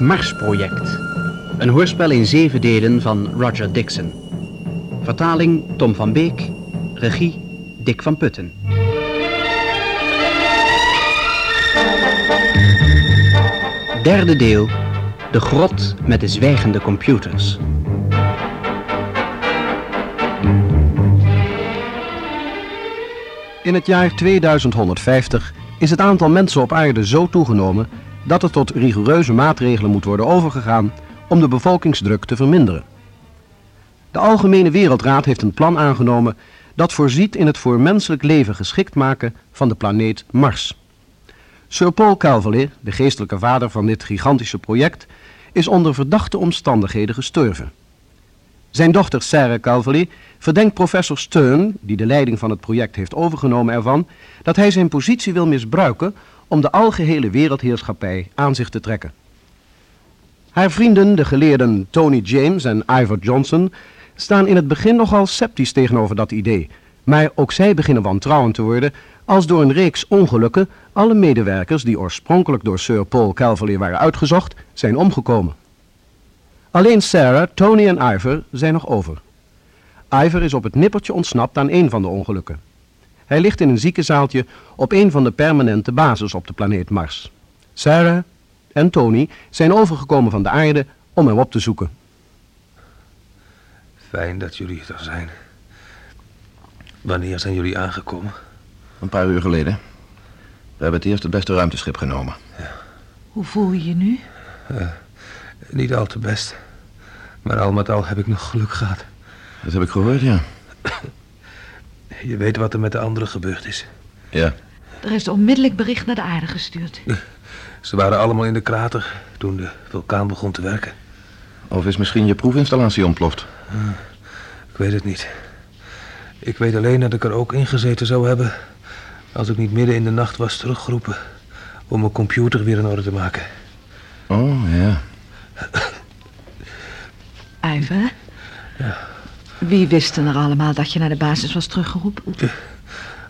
Marsproject. Een hoorspel in zeven delen van Roger Dixon. Vertaling Tom van Beek. Regie Dick van Putten. Derde deel. De grot met de zwijgende computers. In het jaar 2150 is het aantal mensen op aarde zo toegenomen dat er tot rigoureuze maatregelen moet worden overgegaan om de bevolkingsdruk te verminderen. De Algemene Wereldraad heeft een plan aangenomen dat voorziet in het voor menselijk leven geschikt maken van de planeet Mars. Sir Paul Calverley, de geestelijke vader van dit gigantische project, is onder verdachte omstandigheden gestorven. Zijn dochter Sarah Calverley verdenkt professor Stern, die de leiding van het project heeft overgenomen, ervan dat hij zijn positie wil misbruiken om de algehele wereldheerschappij aan zich te trekken. Haar vrienden, de geleerden Tony James en Ivor Johnson, staan in het begin nogal sceptisch tegenover dat idee. Maar ook zij beginnen wantrouwend te worden als door een reeks ongelukken alle medewerkers die oorspronkelijk door Sir Paul Calverley waren uitgezocht, zijn omgekomen. Alleen Sarah, Tony en Ivor zijn nog over. Ivor is op het nippertje ontsnapt aan een van de ongelukken. Hij ligt in een ziekenzaaltje op een van de permanente bases op de planeet Mars. Sarah en Tony zijn overgekomen van de aarde om hem op te zoeken. Fijn dat jullie er zijn. Wanneer zijn jullie aangekomen? Een paar uur geleden. We hebben het eerst het beste ruimteschip genomen. Hoe voel je je nu? Niet al te best. Maar al met al heb ik nog geluk gehad. Dat heb ik gehoord, ja. Je weet wat er met de anderen gebeurd is. Ja. Er is onmiddellijk bericht naar de aarde gestuurd. Ze waren allemaal in de krater toen de vulkaan begon te werken. Of is misschien je proefinstallatie ontploft? Ik weet het niet. Ik weet alleen dat ik er ook ingezeten zou hebben... als ik niet midden in de nacht was teruggeroepen... om mijn computer weer in orde te maken. Oh, ja. Ivor? Ja. Wie wisten er allemaal dat je naar de basis was teruggeroepen?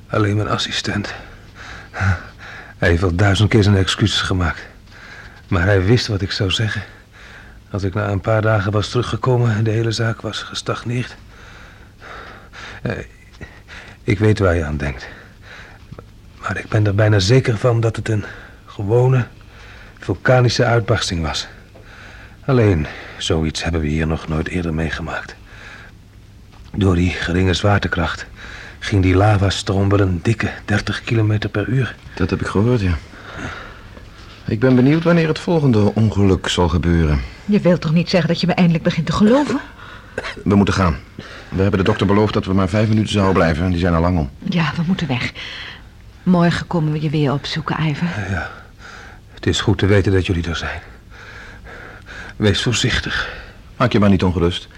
Alleen mijn assistent. Hij heeft wel duizend keer zijn excuses gemaakt. Maar hij wist wat ik zou zeggen. Als ik na een paar dagen was teruggekomen en de hele zaak was gestagneerd. Eh, Ik weet waar je aan denkt. Maar ik ben er bijna zeker van dat het een gewone vulkanische uitbarsting was. Alleen, zoiets hebben we hier nog nooit eerder meegemaakt. Door die geringe zwaartekracht ging die lavastroom wel een dikke 30 kilometer per uur. Dat heb ik gehoord, ja. Ik ben benieuwd wanneer het volgende ongeluk zal gebeuren. Je wilt toch niet zeggen dat je me eindelijk begint te geloven? We moeten gaan. We hebben de dokter beloofd dat we maar vijf minuten zouden blijven. en Die zijn al lang om. Ja, we moeten weg. Morgen komen we je weer opzoeken, Ivor. Ja, het is goed te weten dat jullie er zijn. Wees voorzichtig. Maak je maar niet ongerust.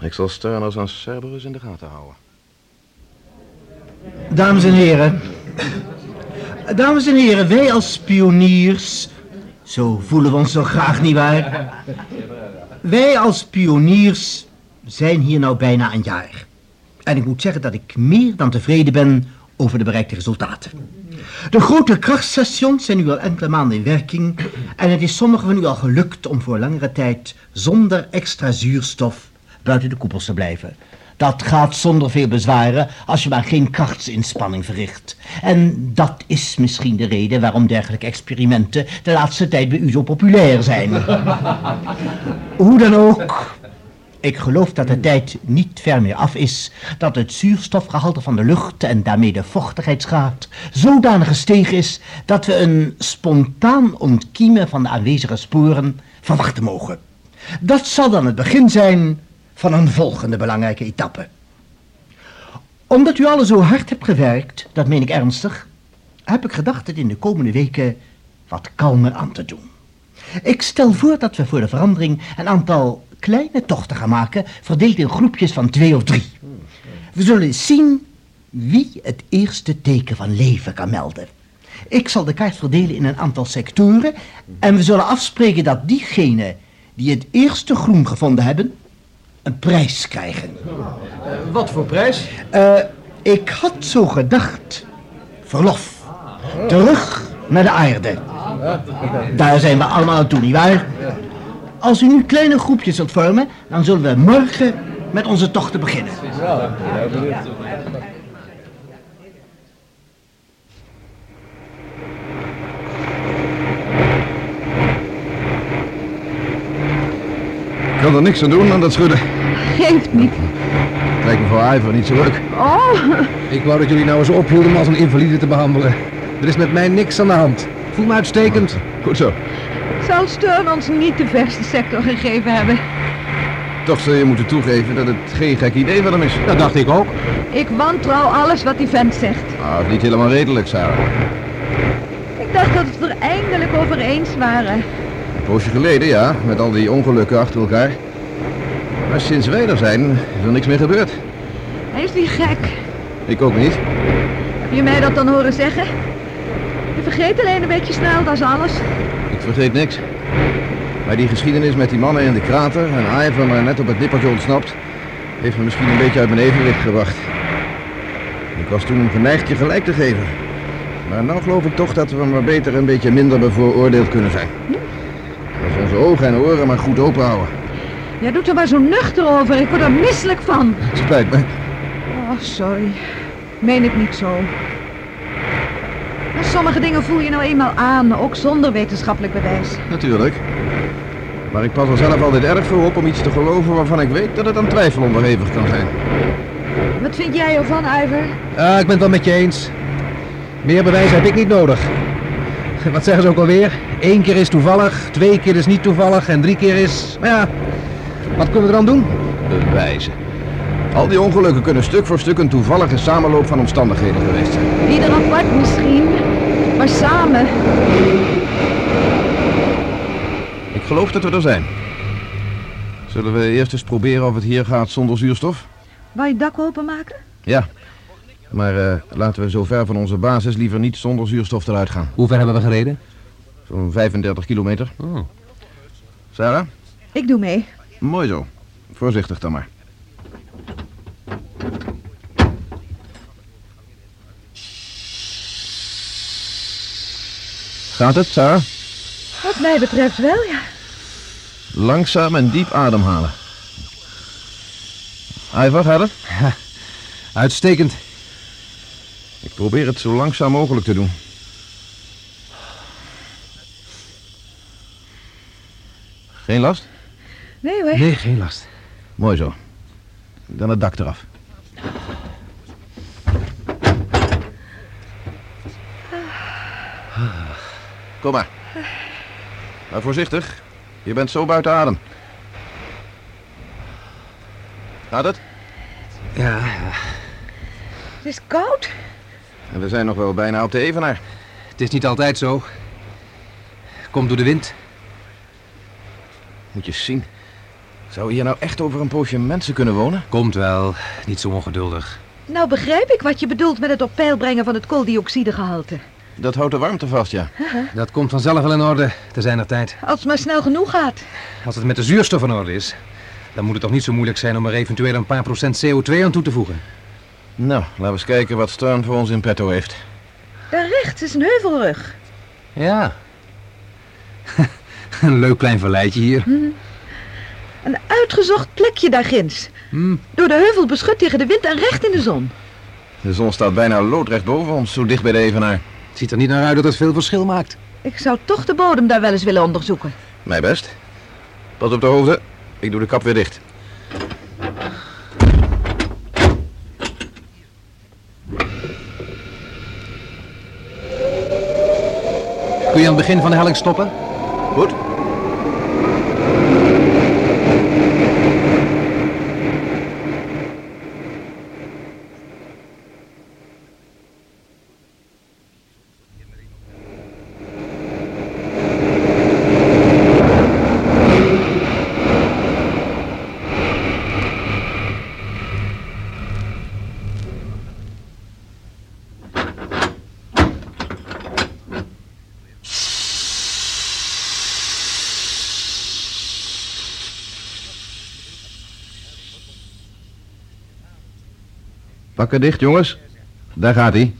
Ik zal Sterners en Cerberus in de gaten houden. Dames en heren. Dames en heren, wij als pioniers. Zo voelen we ons zo graag, nietwaar? Wij als pioniers zijn hier nou bijna een jaar. En ik moet zeggen dat ik meer dan tevreden ben over de bereikte resultaten. De grote krachtstations zijn nu al enkele maanden in werking. En het is sommigen van u al gelukt om voor langere tijd zonder extra zuurstof buiten de koepels te blijven. Dat gaat zonder veel bezwaren als je maar geen krachtsinspanning verricht. En dat is misschien de reden waarom dergelijke experimenten de laatste tijd bij u zo populair zijn. Hoe dan ook, ik geloof dat de tijd niet ver meer af is dat het zuurstofgehalte van de lucht en daarmee de vochtigheidsgraad zodanig gestegen is dat we een spontaan ontkiemen van de aanwezige sporen verwachten mogen. Dat zal dan het begin zijn van een volgende belangrijke etappe. Omdat u allen zo hard hebt gewerkt, dat meen ik ernstig, heb ik gedacht het in de komende weken wat kalmer aan te doen. Ik stel voor dat we voor de verandering een aantal kleine tochten gaan maken, verdeeld in groepjes van twee of drie. We zullen zien wie het eerste teken van leven kan melden. Ik zal de kaart verdelen in een aantal sectoren en we zullen afspreken dat diegenen die het eerste groen gevonden hebben, een prijs krijgen. Wat voor prijs? Eh, ik had zo gedacht. Verlof. Terug naar de aarde. Daar zijn we allemaal aan toe, nietwaar? Als u nu kleine groepjes wilt vormen, dan zullen we morgen met onze tochten beginnen. Ik kan er niks aan doen aan dat schudden. Geeft niet. Lijkt me voor Iver niet zo leuk. Oh, Ik wou dat jullie nou eens ophielden om als een invalide te behandelen. Er is met mij niks aan de hand. Voel me uitstekend. Goed zo. zal Stern ons niet de verste sector gegeven hebben. Toch zul je moeten toegeven dat het geen gek idee van hem is. Dat dacht ik ook. Ik wantrouw alles wat die vent zegt. Ah, niet helemaal redelijk, Sarah. Ik dacht dat we het er eindelijk over eens waren. Poosje geleden, ja, met al die ongelukken achter elkaar. Maar sinds wij er zijn, is er niks meer gebeurd. Hij is niet gek. Ik ook niet. Heb je mij dat dan horen zeggen? Je vergeet alleen een beetje snel, dat is alles. Ik vergeet niks. Maar die geschiedenis met die mannen in de krater en Iver maar net op het nippertje ontsnapt, heeft me misschien een beetje uit mijn evenwicht gebracht. Ik was toen geneigd je gelijk te geven. Maar nou geloof ik toch dat we maar beter een beetje minder bevooroordeeld kunnen zijn. Ogen en oren maar goed open houden. Jij doet er maar zo nuchter over. Ik word er misselijk van. Het spijt me. Oh, sorry. Meen het niet zo. Maar sommige dingen voel je nou eenmaal aan, ook zonder wetenschappelijk bewijs. Natuurlijk. Maar ik pas er zelf altijd erg voor op om iets te geloven waarvan ik weet dat het aan twijfel onderhevig kan zijn. Wat vind jij ervan, Iver? Ah, ik ben het wel met je eens. Meer bewijs heb ik niet nodig. Wat zeggen ze ook alweer? Eén keer is toevallig, twee keer is niet toevallig en drie keer is... Nou ja, wat kunnen we er dan doen? Bewijzen. Al die ongelukken kunnen stuk voor stuk een toevallige samenloop van omstandigheden geweest zijn. Ieder apart misschien, maar samen. Ik geloof dat we er zijn. Zullen we eerst eens proberen of het hier gaat zonder zuurstof? Wou je het dak openmaken? Ja. Maar eh, laten we zo ver van onze basis liever niet zonder zuurstof eruit gaan. Hoe ver hebben we gereden? Zo'n 35 kilometer. Oh. Sarah? Ik doe mee. Mooi zo. Voorzichtig dan maar. Gaat het, Sarah? Wat mij betreft wel, ja. Langzaam en diep ademhalen. Ivar, gaat het? Uitstekend. Ik probeer het zo langzaam mogelijk te doen. Geen last? Nee hoor. Nee, geen last. Mooi zo. Dan het dak eraf. Kom maar. Maar voorzichtig. Je bent zo buiten adem. Gaat het? Ja, Het is koud. En we zijn nog wel bijna op de evenaar. het is niet altijd zo. Komt door de wind. Moet je zien. Zou hier nou echt over een poosje mensen kunnen wonen? Komt wel. Niet zo ongeduldig. Nou begrijp ik wat je bedoelt met het op peil brengen van het kooldioxidegehalte. Dat houdt de warmte vast, ja. Dat komt vanzelf wel in orde. Te zijn er tijd. Als het maar snel genoeg gaat. Als het met de zuurstof in orde is, dan moet het toch niet zo moeilijk zijn om er eventueel een paar procent CO2 aan toe te voegen. Nou, laten we eens kijken wat Stern voor ons in petto heeft. Daar rechts is een heuvelrug. Ja. een leuk klein verleidje hier. Een uitgezocht plekje daar ginds. Hm. Door de heuvel beschut tegen de wind en recht in de zon. De zon staat bijna loodrecht boven ons, zo dicht bij de evenaar. Het ziet er niet naar uit dat het veel verschil maakt. Ik zou toch de bodem daar wel eens willen onderzoeken. Mij best. Pas op de hoofden. Ik doe de kap weer dicht. Kun je aan het begin van de helling stoppen? Goed. Pakken dicht, jongens. Daar gaat hij.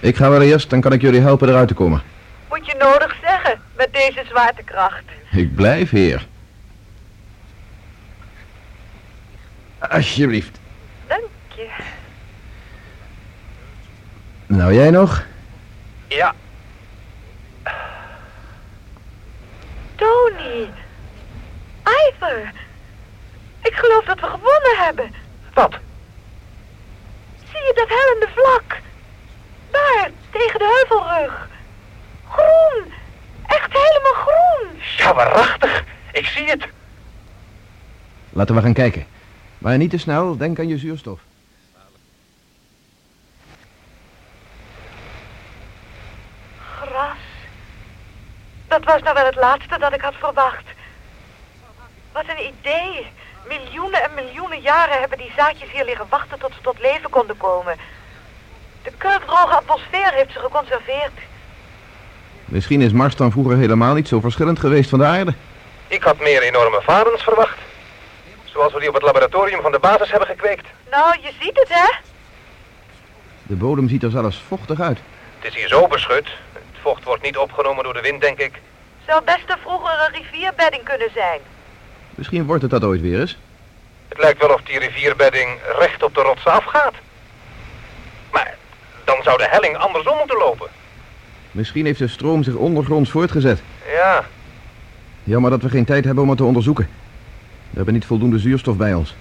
Ik ga wel eerst, dan kan ik jullie helpen eruit te komen. Moet je nodig zeggen, met deze zwaartekracht. Ik blijf hier. Alsjeblieft. Dank je. Nou, jij nog? Ja, Tony. Ik geloof dat we gewonnen hebben. wat? Zie je dat hellende vlak? Daar, tegen de heuvelrug. Groen. Echt helemaal groen. Ja, waarachtig. Ik zie het. Laten we gaan kijken. Maar niet te snel, denk aan je zuurstof. Gras. Dat was nou wel het laatste dat ik had verwacht. Wat een idee. Miljoenen en miljoenen jaren hebben die zaadjes hier liggen wachten tot ze tot leven konden komen. De kurkdroge atmosfeer heeft ze geconserveerd. Misschien is Mars dan vroeger helemaal niet zo verschillend geweest van de aarde. Ik had meer enorme varens verwacht. Zoals we die op het laboratorium van de basis hebben gekweekt. Nou, je ziet het, hè? De bodem ziet er zelfs vochtig uit. Het is hier zo beschut. Het vocht wordt niet opgenomen door de wind, denk ik. Zou best een vroegere rivierbedding kunnen zijn. Misschien wordt het dat ooit weer eens. Het lijkt wel of die rivierbedding recht op de rotsen afgaat. Maar dan zou de helling andersom moeten lopen. Misschien heeft de stroom zich ondergronds voortgezet. Ja, Jammer dat we geen tijd hebben om het te onderzoeken. We hebben niet voldoende zuurstof bij ons.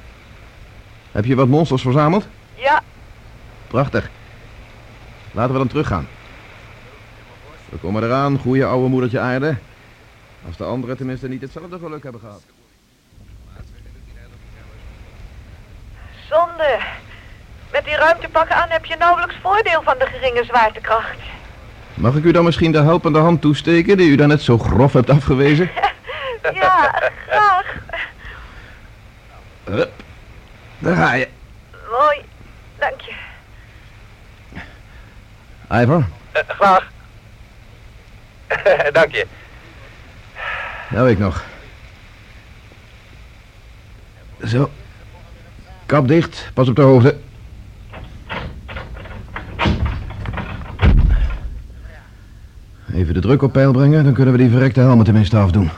Heb je wat monsters verzameld? Ja, Prachtig. Laten we dan teruggaan. We komen eraan, goeie oude moedertje aarde. Als de anderen tenminste niet hetzelfde geluk hebben gehad. Zonde. Met die ruimtepakken aan heb je nauwelijks voordeel van de geringe zwaartekracht. Mag ik u dan misschien de helpende hand toesteken die u daarnet zo grof hebt afgewezen? Ja, graag. Hup. Daar ga je. Mooi. Dank je. Ivor, eh, graag. Dank je. nou ik nog. Zo. Kap dicht, pas op de hoofden. Even de druk op peil brengen, dan kunnen we die verrekte helmen tenminste afdoen.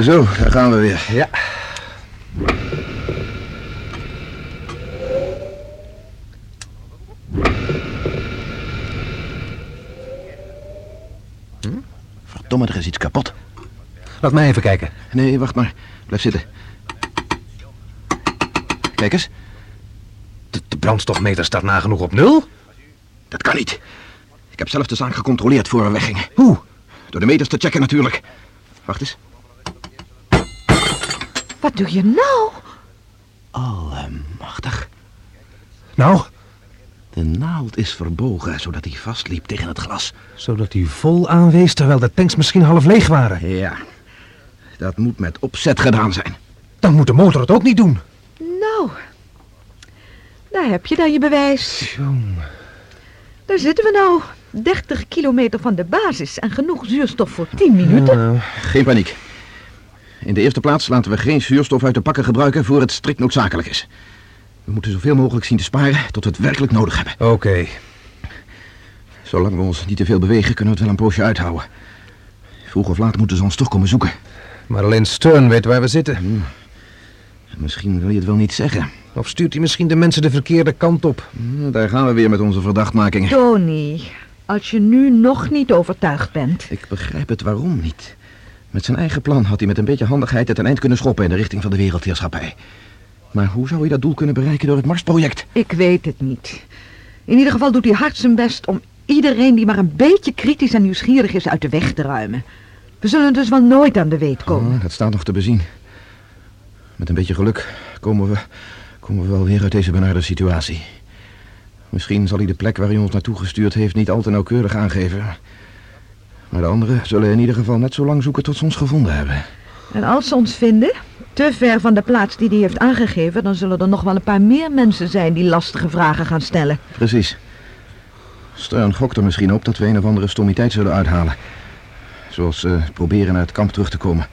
Zo, daar gaan we weer. Ja. Verdomme, er is iets kapot. Laat mij even kijken. Nee, wacht maar. Blijf zitten. Kijk eens, De, de brandstofmeter staat nagenoeg op nul. dat kan niet. Ik heb zelf de zaak gecontroleerd voor we weggingen. Hoe? Door de meters te checken natuurlijk. Wacht eens. Wat doe je nou? Allemachtig. Nou, De naald is verbogen, zodat hij vastliep tegen het glas. zodat hij vol aanwees terwijl de tanks misschien half leeg waren. Ja, dat moet met opzet gedaan zijn. Dan moet de motor het ook niet doen. Nou, daar heb je dan je bewijs. Daar zitten we nou. 30 kilometer van de basis en genoeg zuurstof voor 10 minuten. Geen paniek. In de eerste plaats laten we geen zuurstof uit de pakken gebruiken voor het strikt noodzakelijk is. We moeten zoveel mogelijk zien te sparen tot we het werkelijk nodig hebben. Oké. Zolang we ons niet te veel bewegen, kunnen we het wel een poosje uithouden. Vroeg of laat moeten ze ons toch komen zoeken. Maar alleen Stern weet waar we zitten. Misschien wil je het wel niet zeggen. Of stuurt hij misschien de mensen de verkeerde kant op? Hm, Daar gaan we weer met onze verdachtmakingen. Tony, als je nu nog niet overtuigd bent. Ik begrijp het waarom niet. Met zijn eigen plan had hij met een beetje handigheid het een eind kunnen schoppen in de richting van de wereldheerschappij. Maar hoe zou hij dat doel kunnen bereiken door het Marsproject? Ik weet het niet. In ieder geval doet hij hard zijn best om iedereen die maar een beetje kritisch en nieuwsgierig is uit de weg te ruimen. We zullen dus wel nooit aan de weet komen. Oh, dat staat nog te bezien. Met een beetje geluk komen we, komen we wel weer uit deze benarde situatie. Misschien zal hij de plek waar hij ons naartoe gestuurd heeft niet al te nauwkeurig aangeven. Maar de anderen zullen in ieder geval net zo lang zoeken tot ze ons gevonden hebben. En als ze ons vinden, te ver van de plaats die hij heeft aangegeven, dan zullen er nog wel een paar meer mensen zijn die lastige vragen gaan stellen. Precies. Stern gokt er misschien op dat we een of andere stommiteit zullen uithalen. Zoals eh, proberen naar het kamp terug te komen.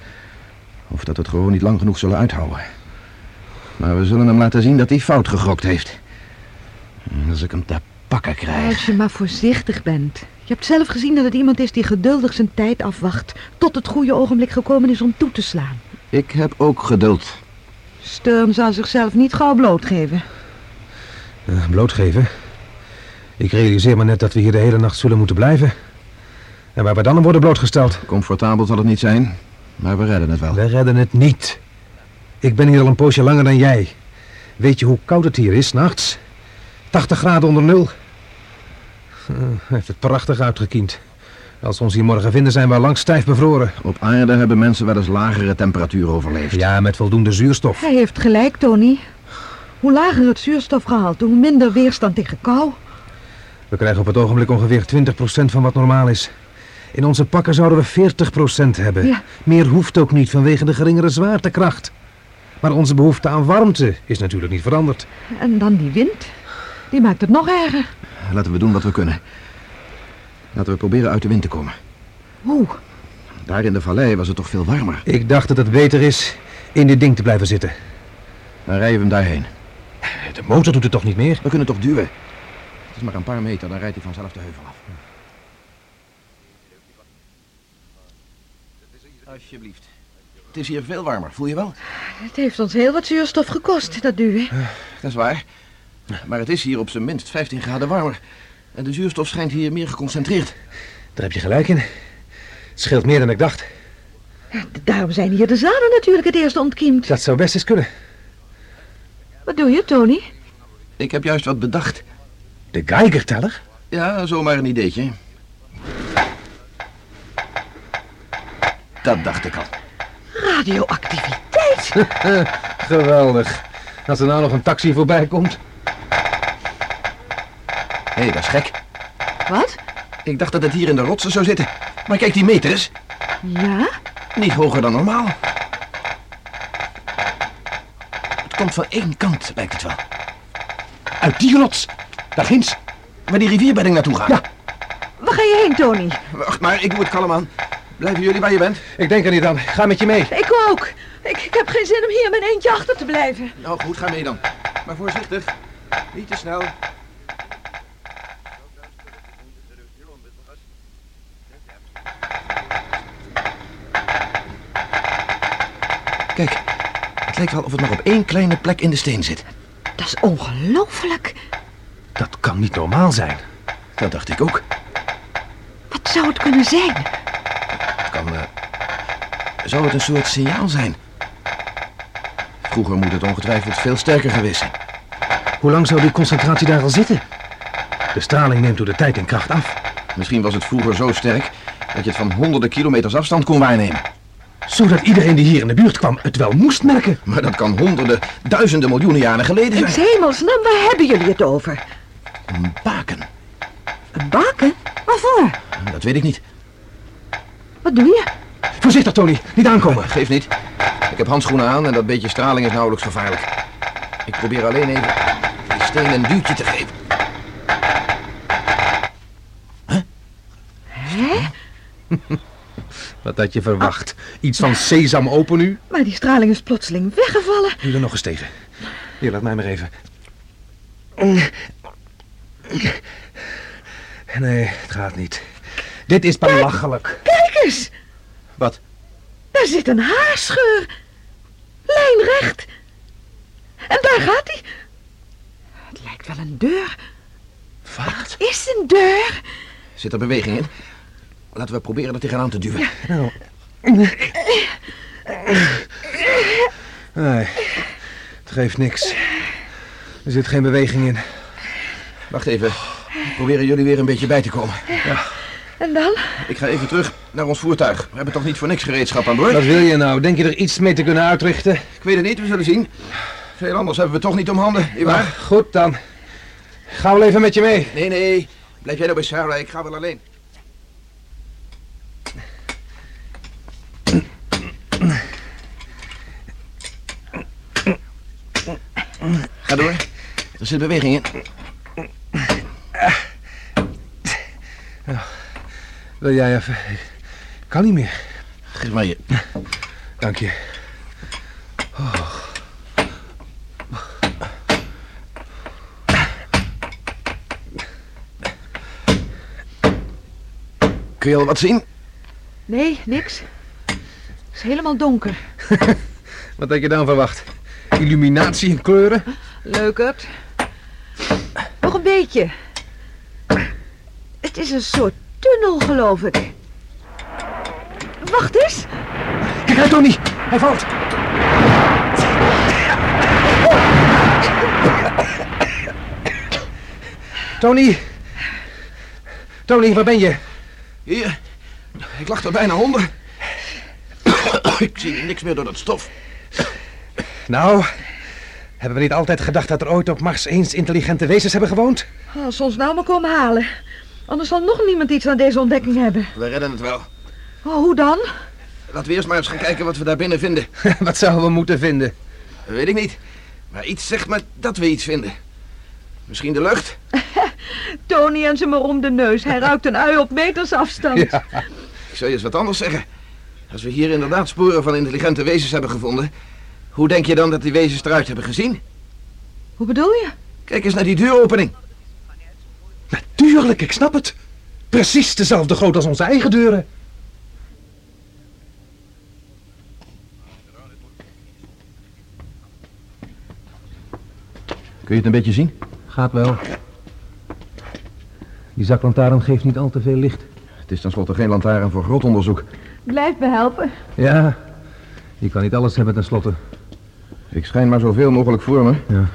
Of dat we het gewoon niet lang genoeg zullen uithouden. Maar we zullen hem laten zien dat hij fout gegokt heeft. Als ik hem te pakken krijg. Als je maar voorzichtig bent. Je hebt zelf gezien dat het iemand is die geduldig zijn tijd afwacht... tot het goede ogenblik gekomen is om toe te slaan. Ik heb ook geduld. Sturm zal zichzelf niet gauw blootgeven. Eh, blootgeven? Ik realiseer me net dat we hier de hele nacht zullen moeten blijven. En waar we dan aan worden blootgesteld. Comfortabel zal het niet zijn, maar we redden het wel. We redden het niet. Ik ben hier al een poosje langer dan jij. Weet je hoe koud het hier is, nachts? 80 graden onder nul. Eh, Hij heeft het prachtig uitgekiend. Als we ons hier morgen vinden, zijn we al lang stijf bevroren. Op aarde hebben mensen wel eens lagere temperaturen overleefd. Ja, met voldoende zuurstof. Hij heeft gelijk, Tony. Hoe lager het zuurstofgehalte, hoe minder weerstand tegen kou. We krijgen op het ogenblik ongeveer 20% van wat normaal is. In onze pakken zouden we 40% hebben. Ja. Meer hoeft ook niet vanwege de geringere zwaartekracht. Maar onze behoefte aan warmte is natuurlijk niet veranderd. En dan die wind. Die maakt het nog erger. Laten we doen wat we kunnen. Laten we proberen uit de wind te komen. Hoe? Daar in de vallei was het toch veel warmer. Ik dacht dat het beter is in dit ding te blijven zitten. Dan rijden we hem daarheen. De motor doet het toch niet meer? We kunnen toch duwen? Het is maar een paar meter, dan rijdt hij vanzelf de heuvel af. Alsjeblieft. Het is hier veel warmer, voel je wel? Het heeft ons heel wat zuurstof gekost, dat duwen. Dat is waar. Maar het is hier op zijn minst 15 graden warmer. En de zuurstof schijnt hier meer geconcentreerd. Daar heb je gelijk in. Het scheelt meer dan ik dacht. Daarom zijn hier de zaden natuurlijk het eerst ontkiemd. Dat zou best eens kunnen. Wat doe je, Tony? Ik heb juist wat bedacht. De Geigerteller? Ja, zomaar een ideetje. Dat dacht ik al. Radioactiviteit. Geweldig. Als er nou nog een taxi voorbij komt. Hé, dat is gek. Wat? Ik dacht dat het hier in de rotsen zou zitten. Maar kijk die meters. Ja? Niet hoger dan normaal. Het komt van één kant, lijkt het wel. Uit die rots. Daar ginds. Waar die rivierbedding naartoe gaat. Ja. Waar ga je heen, Tony? Wacht maar, ik moet kalm aan. Blijven jullie waar je bent? Ik denk er niet aan. Ga met je mee. Ik ook. Ik, ik heb geen zin om hier mijn eentje achter te blijven. Nou goed, ga mee dan. Maar voorzichtig. Niet te snel. Kijk, het lijkt wel of het nog op één kleine plek in de steen zit. Dat is ongelooflijk. Dat kan niet normaal zijn. Dat dacht ik ook. Wat zou het kunnen zijn? Het kan, eh, zou het een soort signaal zijn? Vroeger moet het ongetwijfeld veel sterker geweest zijn. Hoe lang zou die concentratie daar al zitten? De straling neemt door de tijd in kracht af. Misschien was het vroeger zo sterk dat je het van honderden kilometers afstand kon waarnemen. Zodat iedereen die hier in de buurt kwam het wel moest merken. Maar dat kan honderden, duizenden miljoenen jaren geleden In zijn. hemelsnaam, waar hebben jullie het over? Een baken. Een baken? Waarvoor? Dat weet ik niet. Wat doe je? Voorzichtig, Tony. Niet aankomen. Geef niet. Ik heb handschoenen aan en dat beetje straling is nauwelijks gevaarlijk. Ik probeer alleen even die steen een duwtje te geven. Wat had je verwacht? Iets van sesam open nu? Maar die straling is plotseling weggevallen. Nu er nog eens tegen. Hier, laat mij maar even. Nee, het gaat niet. Dit is belachelijk. Kijk eens! Wat? Daar zit een haarscheur. Lijnrecht. En daar gaat hij. Het lijkt wel een deur. Wat? Is een deur. Zit er beweging in? Laten we proberen er tegenaan te duwen. Nou. Nee, het geeft niks. Er zit geen beweging in. Wacht even. Proberen jullie weer een beetje bij te komen. En dan? Ik ga even terug naar ons voertuig. We hebben toch niet voor niks gereedschap aan boord? Wat wil je nou? Denk je er iets mee te kunnen uitrichten? Ik weet het niet, we zullen zien. Veel anders hebben we toch niet om handen, nietwaar? Nou, goed dan. Ga wel even met je mee. Nee, nee. Blijf jij nou bij Sarah, ik ga wel alleen. Ga door. Er zit beweging in. Wil jij even... Ik kan niet meer. Geef maar je. Dank je. Kun je al wat zien? Nee, niks. Het is helemaal donker. Wat had je dan verwacht? Illuminatie en kleuren? Leukert. Nog een beetje. Het is een soort tunnel, geloof ik. Wacht eens. Kijk uit, Tony! Hij valt! Tony! Tony, waar ben je? Hier. Ik lag er bijna onder. Ik zie niks meer door dat stof. Nou, hebben we niet altijd gedacht dat er ooit op Mars eens intelligente wezens hebben gewoond? Als ze ons nou maar komen halen. Anders zal nog niemand iets aan deze ontdekking hebben. We redden het wel. Oh, hoe dan? Laten we eerst maar eens gaan kijken wat we daar binnen vinden. Wat zouden we moeten vinden? Weet ik niet. Maar iets zegt me dat we iets vinden. Misschien de lucht? Tony en zijn maar om de neus. Hij ruikt een ui op meters afstand. Ik zou je eens wat anders zeggen. Als we hier inderdaad sporen van intelligente wezens hebben gevonden... hoe denk je dan dat die wezens eruit hebben gezien? Hoe bedoel je? Kijk eens naar die deuropening. Natuurlijk, ik snap het. Precies dezelfde groot als onze eigen deuren. Kun je het een beetje zien? Gaat wel. Die zaklantaarn geeft niet al te veel licht. Het is tenslotte geen lantaarn voor grotonderzoek. Blijf me helpen. Ja, je kan niet alles hebben tenslotte. Ik schijn maar zoveel mogelijk voor me. Ja.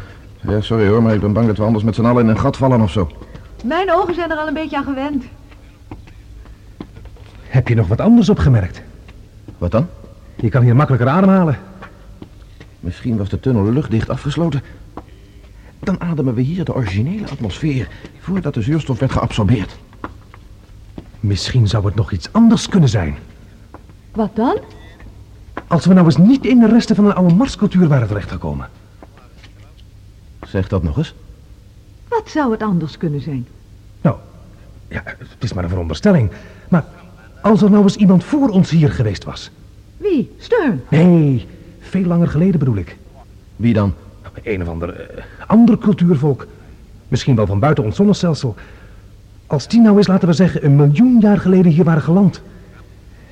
Ja, sorry hoor, maar ik ben bang dat we anders met z'n allen in een gat vallen of zo. Mijn ogen zijn er al een beetje aan gewend. Heb je nog wat anders opgemerkt? Wat dan? Je kan hier makkelijker ademhalen. Misschien was de tunnel luchtdicht afgesloten. Dan ademen we hier de originele atmosfeer voordat de zuurstof werd geabsorbeerd. Misschien zou het nog iets anders kunnen zijn. Wat dan? Als we nou eens niet in de resten van een oude Marscultuur waren terechtgekomen. Zeg dat nog eens. Wat zou het anders kunnen zijn? Nou, ja, het is maar een veronderstelling. Maar als er nou eens iemand voor ons hier geweest was. Wie? Stern? Nee, veel langer geleden bedoel ik. Wie dan? Een of ander eh, ander cultuurvolk. Misschien wel van buiten ons zonnestelsel. Als die nou eens, laten we zeggen, een miljoen jaar geleden hier waren geland.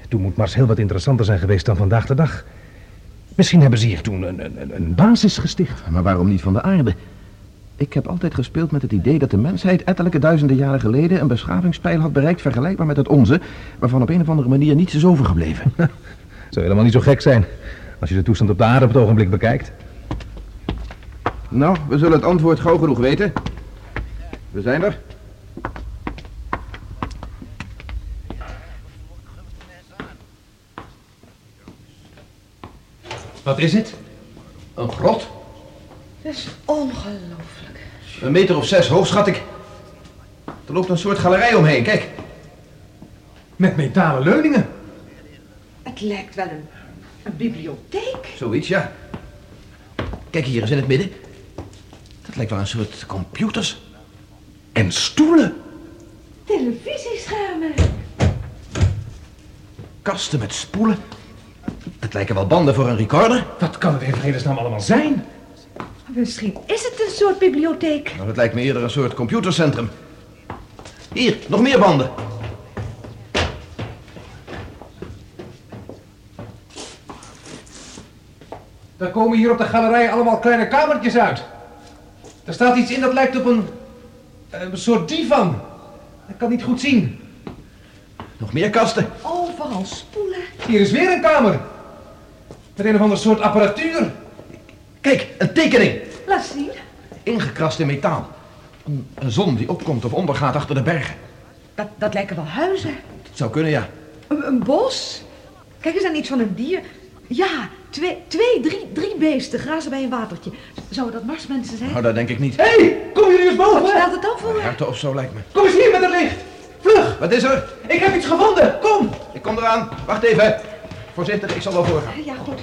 Toen moet Mars heel wat interessanter zijn geweest dan vandaag de dag. Misschien hebben ze hier toen een, een, een basis gesticht. Maar waarom niet van de aarde? Ik heb altijd gespeeld met het idee dat de mensheid ettelijke duizenden jaren geleden een beschavingspeil had bereikt vergelijkbaar met het onze, waarvan op een of andere manier niets is overgebleven. Zou helemaal niet zo gek zijn, als je de toestand op de aarde op het ogenblik bekijkt. nou, we zullen het antwoord gauw genoeg weten. We zijn er. Wat is het? Een grot. Dat is ongelooflijk. Een meter of zes hoog, schat ik. Er loopt een soort galerij omheen, kijk. Met metalen leuningen. Het lijkt wel een, een bibliotheek. Zoiets, ja. Kijk hier eens in het midden. Dat lijkt wel een soort computers. En stoelen. Televisieschermen. Kasten met spoelen. Het lijken wel banden voor een recorder. Wat kan het in vredesnaam allemaal zijn? Misschien is het een soort bibliotheek. Nou, het lijkt me eerder een soort computercentrum. Hier, nog meer banden. Er komen hier op de galerij allemaal kleine kamertjes uit. Er staat iets in dat lijkt op een, een soort divan. Ik kan niet goed zien. Nog meer kasten. Overal spoelen. Hier is weer een kamer. Met een of ander soort apparatuur. Kijk, een tekening. Laat zien. Ingekrast in metaal. Een, een zon die opkomt of ondergaat achter de bergen. Dat, dat lijken wel huizen. Het zou kunnen, ja. Een, een bos. Kijk eens aan iets van een dier. Ja, twee, twee drie, drie beesten grazen bij een watertje. Zouden dat marsmensen zijn? Nou, dat denk ik niet. Hé, hey, kom jullie eens Wat boven? stelt het dan voor? Herten of zo lijkt me. Kom eens hier met het licht. Vlug, Wat is er? ik heb iets gevonden. Kom. Ik kom eraan. Wacht even. Voorzichtig, ik zal wel voorgaan. Ja, goed.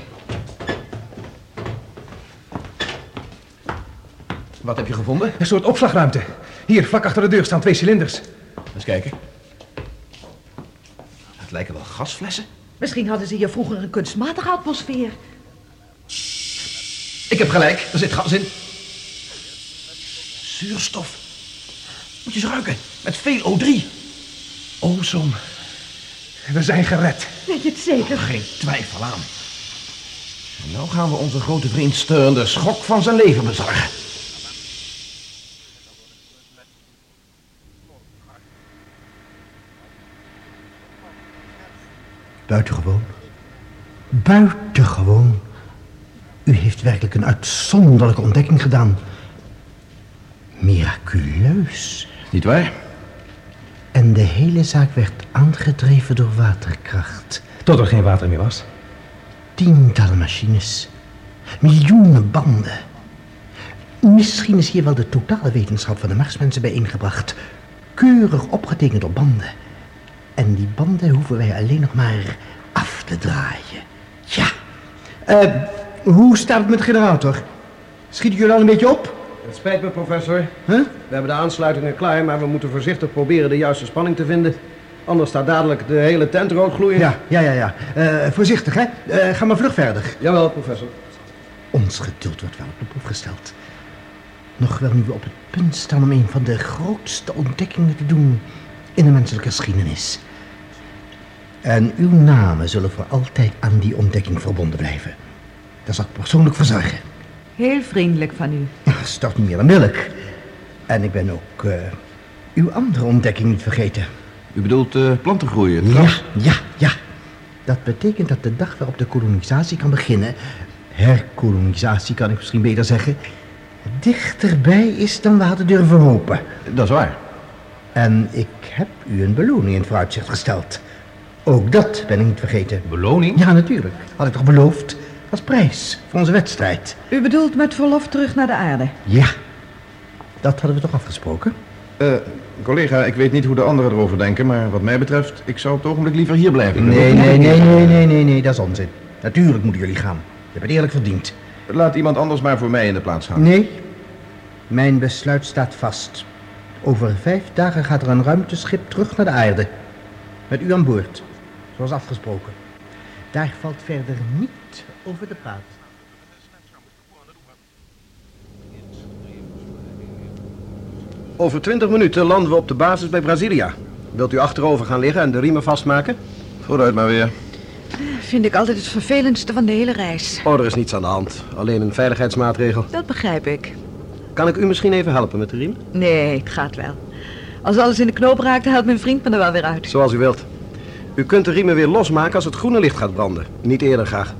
Wat heb je gevonden? Een soort opslagruimte. Hier, vlak achter de deur staan twee cilinders. Eens kijken. Het lijken wel gasflessen. Misschien hadden ze hier vroeger een kunstmatige atmosfeer. Ik heb gelijk, er zit gas in. Zuurstof. Moet je eens ruiken, met veel O3. Ozon. We zijn gered. Weet je het zeker? Geen twijfel aan. En nou gaan we onze grote vriend Stern de schok van zijn leven bezorgen. Buitengewoon. Buitengewoon. U heeft werkelijk een uitzonderlijke ontdekking gedaan. Miraculeus. Niet waar? En de hele zaak werd aangedreven door waterkracht. Tot er geen water meer was. Tientallen machines. Miljoenen banden. Misschien is hier wel de totale wetenschap van de Marsmensen bijeengebracht. Keurig opgetekend op banden. En die banden hoeven wij alleen nog maar af te draaien. Ja. Eh, hoe staat het met de generator? Schiet ik jullie al een beetje op? Het spijt me, professor. Huh? We hebben de aansluitingen klaar, maar we moeten voorzichtig proberen de juiste spanning te vinden. Anders staat dadelijk de hele tent rood gloeiend. Ja, ja, ja, ja. Eh, voorzichtig, hè. Eh, ga maar vlug verder. Jawel, professor. Ons geduld wordt wel op de proef gesteld. Nog wel nu we op het punt staan om een van de grootste ontdekkingen te doen in de menselijke geschiedenis. En uw namen zullen voor altijd aan die ontdekking verbonden blijven. Daar zal ik persoonlijk voor zorgen. Heel vriendelijk van u. Stort meer dan milk. En ik ben ook eh, uw andere ontdekking niet vergeten. U bedoelt uh, plantengroeien, het Ja, ja, ja. Dat betekent dat de dag waarop de kolonisatie kan beginnen... herkolonisatie kan ik misschien beter zeggen... dichterbij is dan we hadden durven hopen. Dat is waar. En ik heb u een beloning in vooruitzicht gesteld. Ook dat ben ik niet vergeten. Beloning? Ja, natuurlijk. Had ik toch beloofd. Als prijs voor onze wedstrijd. U bedoelt met verlof terug naar de aarde? Ja, dat hadden we toch afgesproken? Eh, collega, ik weet niet hoe de anderen erover denken, maar wat mij betreft, ik zou op het ogenblik liever hier blijven. Nee, nee, nee, nee, nee, nee, nee, dat is onzin. Natuurlijk moeten jullie gaan. Je hebt het eerlijk verdiend. Laat iemand anders maar voor mij in de plaats gaan. Nee, mijn besluit staat vast. Over vijf dagen gaat er een ruimteschip terug naar de aarde. Met u aan boord, zoals afgesproken. Daar valt verder niet over te praten. Over twintig minuten landen we op de basis bij Brasilia. Wilt u achterover gaan liggen en de riemen vastmaken? Vooruit maar weer. Vind ik altijd het vervelendste van de hele reis. Oh, er is niets aan de hand. Alleen een veiligheidsmaatregel. Dat begrijp ik. Kan ik u misschien even helpen met de riem? Nee, het gaat wel. Als alles in de knoop raakt, haalt mijn vriend me er wel weer uit. Zoals u wilt. U kunt de riemen weer losmaken als het groene licht gaat branden. Niet eerder graag.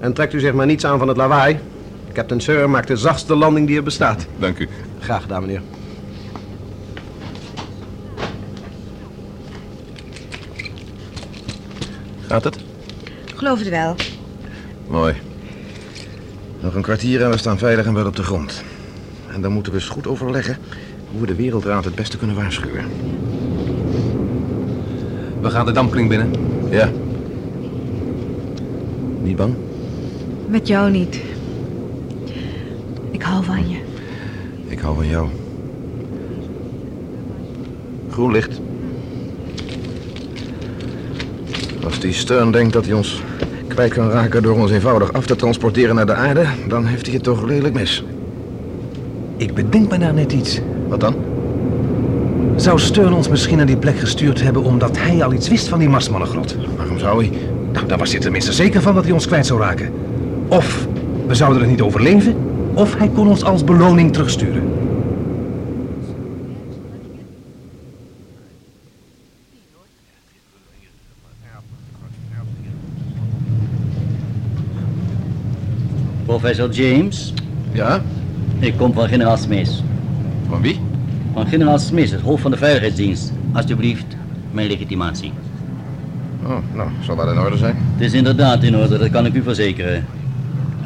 En trekt u zeg maar niets aan van het lawaai. Captain Sir maakt de zachtste landing die er bestaat. Dank u. Graag gedaan, meneer. Gaat het? Geloof het wel. Mooi. Nog een kwartier en we staan veilig en wel op de grond. En dan moeten we eens goed overleggen hoe we de wereldraad het beste kunnen waarschuwen. We gaan de dampkring binnen. Ja. Niet bang? Met jou niet. Ik hou van je. Ik hou van jou. Groen licht. Als die Stern denkt dat hij ons kwijt kan raken door ons eenvoudig af te transporteren naar de aarde, dan heeft hij het toch lelijk mis. Ik bedenk me daar net iets. Wat dan? Zou Stern ons misschien naar die plek gestuurd hebben omdat hij al iets wist van die Marsmannengrot? Waarom zou hij? Nou, daar was hij tenminste zeker van dat hij ons kwijt zou raken. Of we zouden er niet overleven, of hij kon ons als beloning terugsturen. Professor James, Ja? ik kom van generaal Smith. Van wie? Van generaal Smith, het hoofd van de veiligheidsdienst. Alsjeblieft, mijn legitimatie. Oh, nou, zal dat in orde zijn? Het is inderdaad in orde, dat kan ik u verzekeren.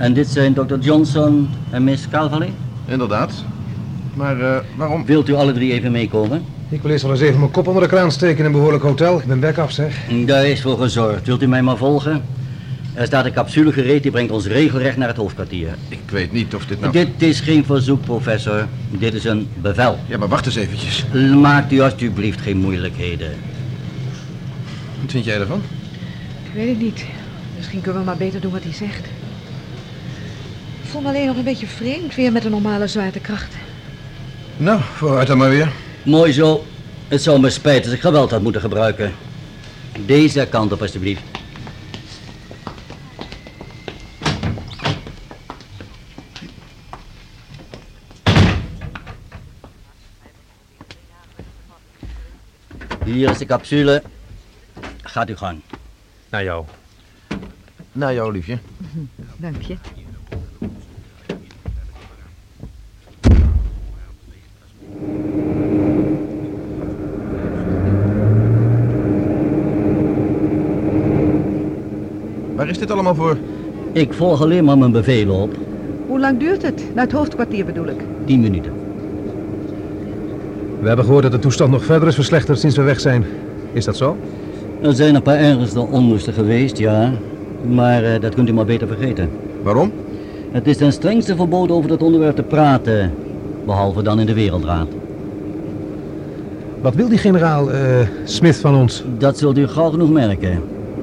En dit zijn Dr. Johnson en Miss Calvary? Inderdaad. Maar eh, waarom? Wilt u alle drie even meekomen? Ik wil eerst wel eens even mijn kop onder de kraan steken in een behoorlijk hotel. Ik ben bek af, zeg. Daar is voor gezorgd. Wilt u mij maar volgen? Er staat een capsule gereed, die brengt ons regelrecht naar het hoofdkwartier. Ik weet niet of dit nou... Dit is geen verzoek, professor. Dit is een bevel. Ja, maar wacht eens eventjes. Maakt u alsjeblieft geen moeilijkheden. Wat vind jij ervan? Ik weet het niet. Misschien kunnen we maar beter doen wat hij zegt. Ik vond me alleen nog een beetje vreemd weer met een normale zwaartekracht. Nou, vooruit dan maar weer. Mooi zo. Het zou me spijten als ik geweld had moeten gebruiken. Deze kant op, alstublieft. Hier is de capsule. Gaat u gang. Naar jou. Naar jou, liefje. Dank je. Waar is dit allemaal voor? Ik volg alleen maar mijn bevelen op. Hoe lang duurt het? Naar het hoofdkwartier bedoel ik. 10 minuten. We hebben gehoord dat de toestand nog verder is verslechterd sinds we weg zijn. Is dat zo? Er zijn een paar ernstige onlusten geweest, ja. Maar eh, dat kunt u maar beter vergeten. Waarom? Het is ten strengste verboden over dat onderwerp te praten. Behalve dan in de wereldraad. Wat wil die generaal eh, Smith van ons? Dat zult u gauw genoeg merken.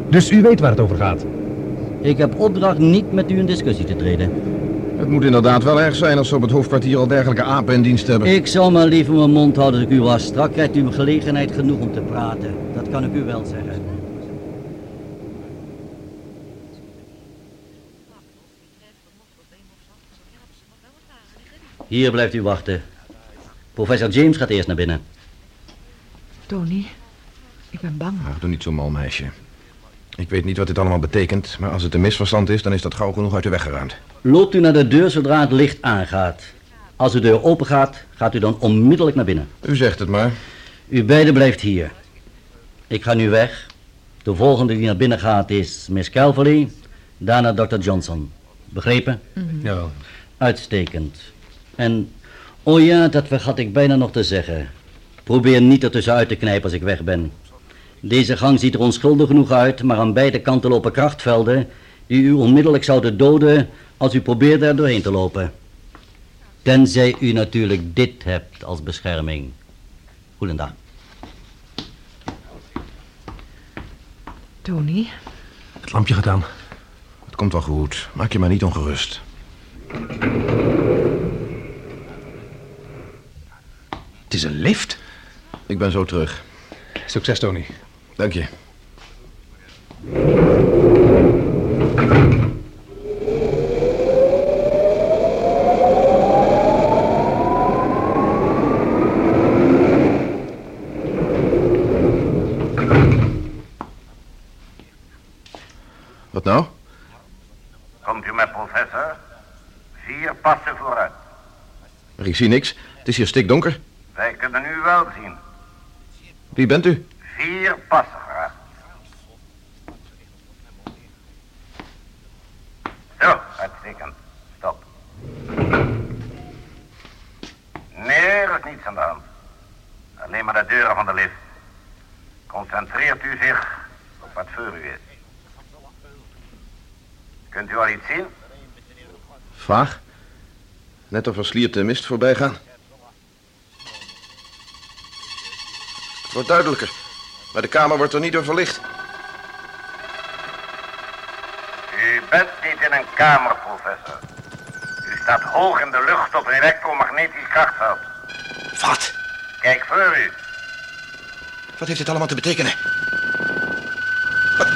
Dus u weet waar het over gaat? Ik heb opdracht niet met u in discussie te treden. Het moet inderdaad wel erg zijn als ze op het hoofdkwartier al dergelijke apen in dienst hebben. Ik zou maar liever mijn mond houden als ik u was. Strak krijgt u gelegenheid genoeg om te praten. Dat kan ik u wel zeggen. Hier blijft u wachten. Professor James gaat eerst naar binnen. Tony, ik ben bang. Ach, doe niet zo mal, meisje. Ik weet niet wat dit allemaal betekent, maar als het een misverstand is, dan is dat gauw genoeg uit de weg geruimd. Loopt u naar de deur zodra het licht aangaat. Als de deur open gaat, gaat u dan onmiddellijk naar binnen. U zegt het maar. U beiden blijft hier. Ik ga nu weg. De volgende die naar binnen gaat is Miss Calverley, daarna Dr. Johnson. Begrepen? Jawel. Uitstekend. En, oh ja, dat vergat ik bijna nog te zeggen. Probeer niet ertussenuit te knijpen als ik weg ben. Deze gang ziet er onschuldig genoeg uit, maar aan beide kanten lopen krachtvelden die u onmiddellijk zouden doden als u probeerde er doorheen te lopen. Tenzij u natuurlijk dit hebt als bescherming. Goedendag. Tony, Het lampje gaat aan. Het komt wel goed. Maak je maar niet ongerust. Het is een lift. Ik ben zo terug. Succes, Tony. Dank je. Wat nou? Komt u met professor? Vier passen vooruit. Maar ik zie niks. Het is hier stikdonker. Wij kunnen u wel zien. Wie bent u? Vier passen. Zo, uitstekend. Stop. Nee, er is niets aan de hand. Alleen maar de deuren van de lift. Concentreert u zich op wat voor u is. Kunt u al iets zien? Vaag. Net of er slierte mist voorbij gaan. Het wordt duidelijker. Maar de kamer wordt er niet door verlicht. U bent niet in een kamer, professor. U staat hoog in de lucht op een elektromagnetisch krachtveld. Wat? Kijk voor u. Wat heeft dit allemaal te betekenen? Wat,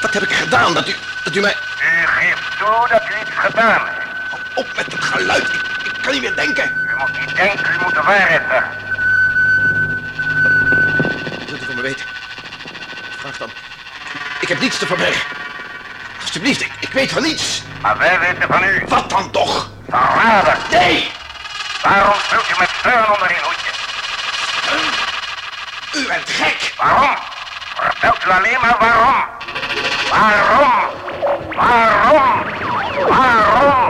wat heb ik gedaan dat u, dat u mij... U geeft toe dat u iets gedaan heeft. Op met het geluid. Ik, ik kan niet meer denken. U moet niet denken, u moet de waarheid zeggen. Ik heb niets te verbergen. Alsjeblieft, ik, ik weet van niets. Maar wij weten van u. Wat dan toch? Verrader. Nee! Waarom vult u met steun onder een hoedje? U bent gek. Waarom? Vertelt u alleen maar waarom. Waarom? Waarom? Waarom?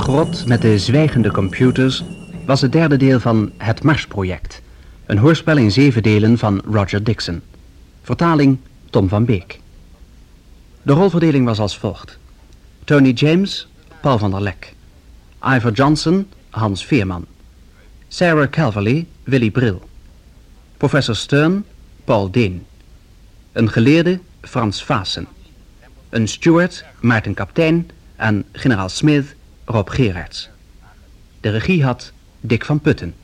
Grot met de zwijgende computers was het derde deel van Het Marsproject. Een hoorspel in zeven delen van Roger Dixon. Vertaling Tom van Beek. De rolverdeling was als volgt. Tony James, Paul van der Lek. Ivor Johnson, Hans Veerman. Sarah Calverley, Willy Bril. Professor Stern, Paul Deen. Een geleerde, Frans Vaassen. Een steward, Maarten Kaptein en generaal Smith, Rob Gerards. De regie had Dick van Putten.